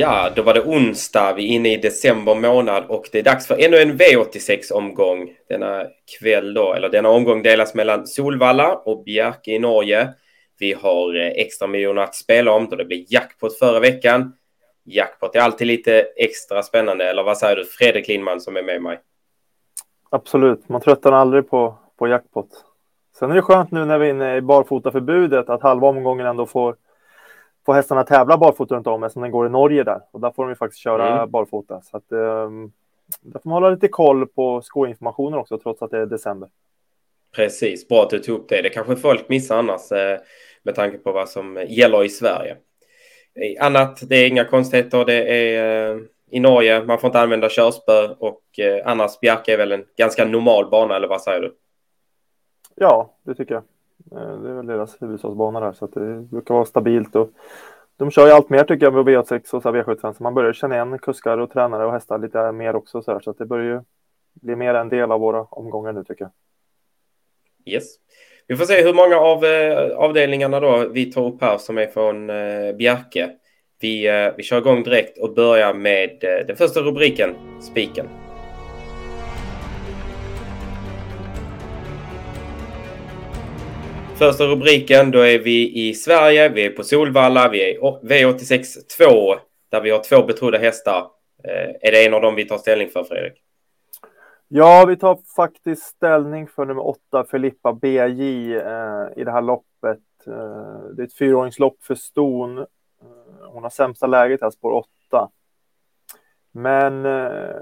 Ja, då var det onsdag. Vi är inne i december månad och det är dags för ännu en V86-omgång. Denna kväll då, eller denna omgång delas mellan Solvalla och Bjerke i Norge. Vi har eh, extra miljoner att spela om då det blir jackpot förra veckan. Jackpot är alltid lite extra spännande, eller vad säger du Fredrik Lindman som är med mig? Absolut, man tröttnar aldrig på, på jackpot. Sen är det skönt nu när vi är inne i barfotaförbudet att halva omgången ändå får får hästarna tävla barfota runt om eftersom den går i Norge där och där får de ju faktiskt köra mm. barfota. Så att, um, där får man hålla lite koll på skoinformationen också trots att det är december. Precis, bra att du tog upp det. Det kanske folk missar annars eh, med tanke på vad som gäller i Sverige. Annat, det är inga konstigheter. Det är eh, i Norge, man får inte använda körspö och eh, annars Bjerke är väl en ganska normal bana eller vad säger du? Ja, det tycker jag. Eh, det är väl deras huvudstadsbana där så att det brukar vara stabilt och de kör ju allt mer tycker jag med V86 och V75 så man börjar känna igen kuskar och tränare och hästar lite mer också så här så att det börjar ju bli mer en del av våra omgångar nu tycker jag. Yes. Vi får se hur många av eh, avdelningarna då vi tar upp här som är från eh, Bjerke. Vi, eh, vi kör igång direkt och börjar med eh, den första rubriken, spiken. Första rubriken, då är vi i Sverige, vi är på Solvalla, vi är V86 2, där vi har två betrodda hästar. Eh, är det en av dem vi tar ställning för, Fredrik? Ja, vi tar faktiskt ställning för nummer åtta, Filippa BJ, eh, i det här loppet. Eh, det är ett fyraåringslopp för ston. Eh, hon har sämsta läget här, spår åtta. Men eh,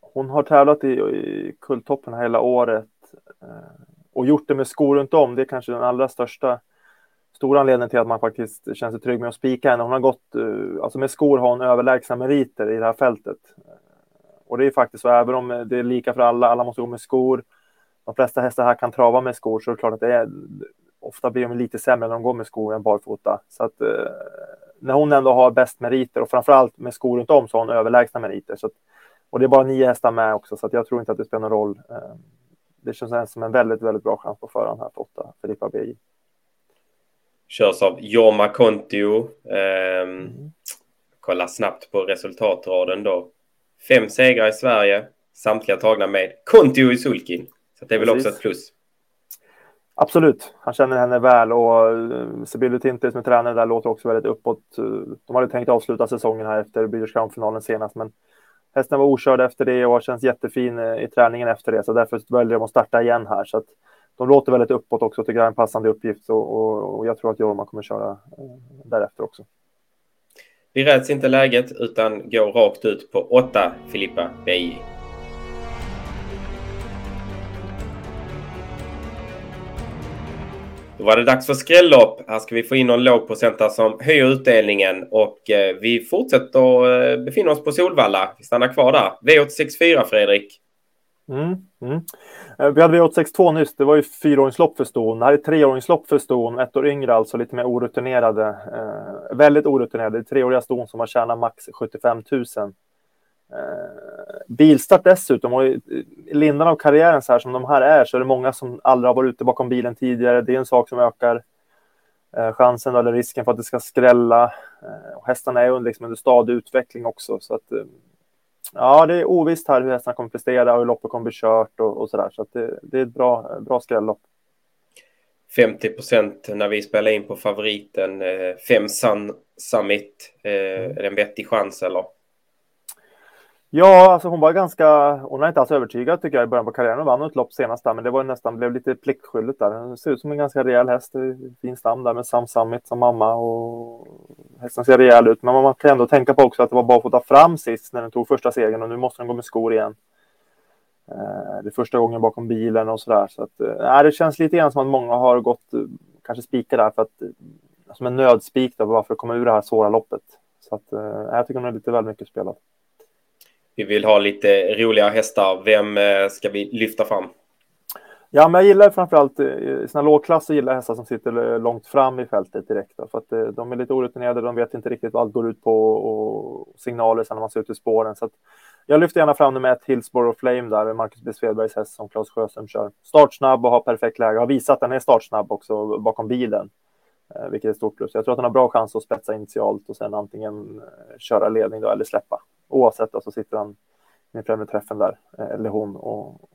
hon har tävlat i, i Kulltoppen hela året. Eh, och gjort det med skor runt om. Det är kanske den allra största stora anledningen till att man faktiskt känner sig trygg med att spika henne. Hon har gått, eh, alltså med skor har hon överlägsna meriter i det här fältet. Eh, och det är faktiskt så, även om det är lika för alla, alla måste gå med skor. De flesta hästar här kan trava med skor, så det är klart att det är, ofta blir de lite sämre när de går med skor än barfota. Så att eh, när hon ändå har bäst meriter och framförallt med skor runt om så har hon överlägsna meriter. Så att, och det är bara nio hästar med också, så att jag tror inte att det spelar någon roll. Eh, det känns som en väldigt, väldigt bra chans på förhand här för åtta, Filippa BJ. Körs av Jorma Kontio. Eh, mm. Kolla snabbt på resultatraden då. Fem segrar i Sverige, samtliga tagna med Kontio i sulkin. Så det är väl Precis. också ett plus. Absolut, han känner henne väl och eh, Sibylle Tinter som är tränare där låter också väldigt uppåt. De hade tänkt avsluta säsongen här efter British Crown-finalen senast, men Hästen var okörd efter det och känns jättefin eh, i träningen efter det, så därför väljer de att starta igen här. Så att de låter väldigt uppåt också, tycker jag är en passande uppgift och, och, och jag tror att Jorma kommer köra eh, därefter också. Vi räds inte läget utan går rakt ut på 8 Filippa Beijing. Då var det dags för skrällopp. Här ska vi få in någon lågprocentare som höjer utdelningen och eh, vi fortsätter att befinna oss på Solvalla. Vi stannar kvar där. V864 Fredrik. Mm, mm. Eh, vi hade V862 nyss. Det var ju fyraåringslopp för ston. Det här är treåringslopp för ston. Ett år yngre alltså, lite mer orutinerade. Eh, väldigt orutinerade. Det är Treåriga ston som har tjänat max 75 000. Eh, bilstart dessutom och i lindan av karriären så här som de här är så är det många som aldrig har varit ute bakom bilen tidigare. Det är en sak som ökar eh, chansen eller risken för att det ska skrälla. Eh, och hästarna är liksom under stadig utveckling också så att ja, det är ovisst här hur hästarna kommer prestera och hur loppet kommer bli kört och, och så där. Så det, det är ett bra, bra skrällopp. 50 procent när vi spelar in på favoriten. Fem Sun Summit. Är det en vettig chans eller? Ja, alltså hon var ganska, hon var inte alls övertygad tycker jag i början på karriären. Hon vann ett lopp senast där, men det var nästan, blev lite pliktskyldigt där. Hon ser ut som en ganska rejäl häst, fin stam där med Sam Summit som mamma och hästen ser rejäl ut. Men man kan ändå tänka på också att det var bara att få ta fram sist när den tog första segern och nu måste den gå med skor igen. Eh, det är första gången bakom bilen och sådär. Så att, äh, det känns lite grann som att många har gått, eh, kanske spikar där för att, som en nödspik då, bara för att komma ur det här svåra loppet. Så att, jag tycker hon är lite väl mycket spelad. Vi vill ha lite roliga hästar. Vem eh, ska vi lyfta fram? Ja, men jag gillar framförallt eh, i sina lågklasser gillar hästar som sitter eh, långt fram i fältet direkt. Då, för att de är lite orutinerade, de vet inte riktigt vad allt går ut på och signaler sen när man ser ut i spåren. Så att jag lyfter gärna fram nummer ett, Hillsborough Flame där, Marcus B. Svedbergs häst som Claes Sjöström kör. Startsnabb och har perfekt läge, har visat att den är startsnabb också bakom bilen. vilket är ett stort plus. Jag tror att han har bra chans att spetsa initialt och sen antingen köra ledning då eller släppa. Oavsett så sitter han med främre träffen där, eh, eller hon, och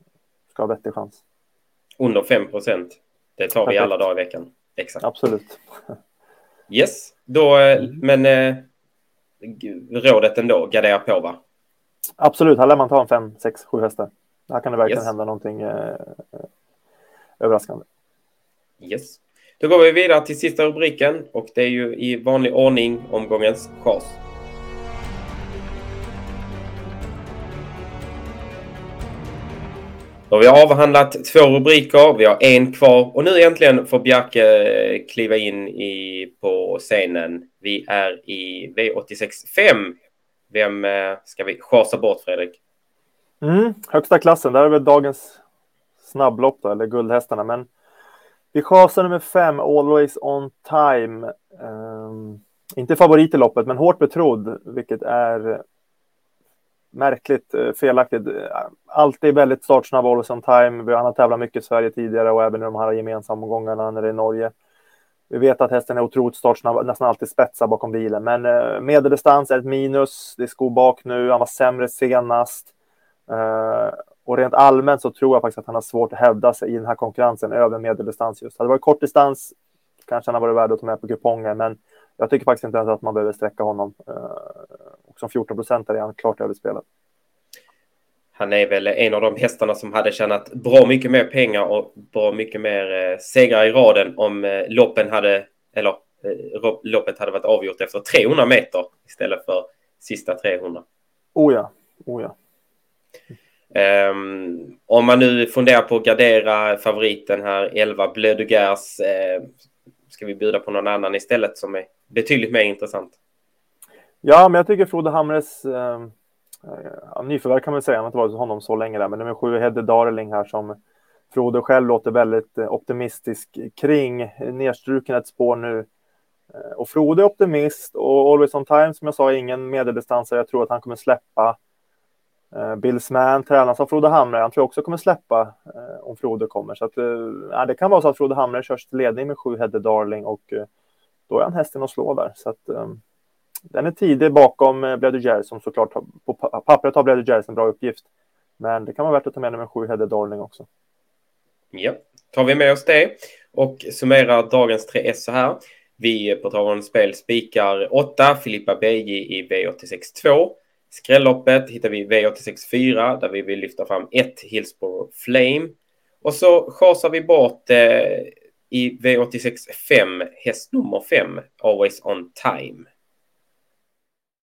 ska ha vettig chans. Under 5 procent. Det tar vi alla dagar i veckan. Exakt. Absolut. Yes, då, mm. men eh, rådet ändå, gardera på va? Absolut, här lär man ta en 5, 6, 7 hästar. Här kan det verkligen yes. hända någonting eh, överraskande. Yes. Då går vi vidare till sista rubriken och det är ju i vanlig ordning omgångens chas. Då har vi avhandlat två rubriker, vi har en kvar och nu äntligen får Bjarke eh, kliva in i, på scenen. Vi är i V86 5. Vem eh, ska vi chasa bort, Fredrik? Mm, högsta klassen, där är väl dagens snabblopp då, eller guldhästarna. Men vi chasar nummer fem, Always On Time. Um, inte favorit i loppet, men hårt betrodd, vilket är märkligt eh, felaktigt. Eh, alltid väldigt startsnabb Always On Time. Han har tävlat mycket i Sverige tidigare och även i de här gemensamma gångarna när det är Norge. Vi vet att hästen är otroligt startsnabb, nästan alltid spetsar bakom bilen. Men eh, medeldistans är ett minus. Det är sko bak nu. Han var sämre senast. Eh, och rent allmänt så tror jag faktiskt att han har svårt att hävda sig i den här konkurrensen över medeldistans just. Hade det varit kort distans kanske han har varit värd att ta med på kupongen, men jag tycker faktiskt inte ens att man behöver sträcka honom som 14 procent är han klart överspelad. Han är väl en av de hästarna som hade tjänat bra mycket mer pengar och bra mycket mer eh, segrar i raden om eh, loppen hade, eller eh, loppet hade varit avgjort efter 300 meter istället för sista 300. Oh ja, oh ja. Um, om man nu funderar på att gardera favoriten här, 11 Blödugers, uh, ska vi bjuda på någon annan istället som är betydligt mer intressant? Ja, men jag tycker Frode Hamres ehm, eh, nyförvärv kan man säga, han har inte varit hos honom så länge där, men nummer sju Hedde Darling här som Frode själv låter väldigt eh, optimistisk kring. Nedstruken ett spår nu. Eh, och Frode är optimist och Always on time som jag sa är ingen medeldistansare. Jag tror att han kommer släppa eh, Bill Sman tränas av Frode Hamre. Han tror jag också kommer släppa om Frode kommer. Så att, ja, det kan vara så att Frode Hamre körs till ledning med sju Hedde Darling och då är han hästen att slå där. Så att, ehm, den är tidig bakom eh, Bledy Bledugers som såklart på pappret har Bledugers en bra uppgift. Men det kan vara värt att ta med nummer sju Hedde Darling också. Ja, tar vi med oss det och summerar dagens tre S så här. Vi på Travon Spel spikar 8 Filippa Beji i V86 2. Skrälloppet hittar vi V86.4 där vi vill lyfta fram ett Hillsborough Flame. Och så chasar vi bort eh, i V86 5, häst nummer 5, Always On Time.